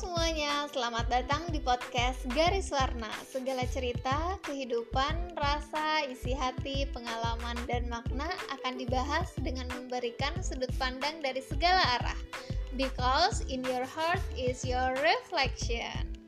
Semuanya, selamat datang di podcast Garis Warna. Segala cerita, kehidupan, rasa, isi hati, pengalaman, dan makna akan dibahas dengan memberikan sudut pandang dari segala arah. Because in your heart is your reflection.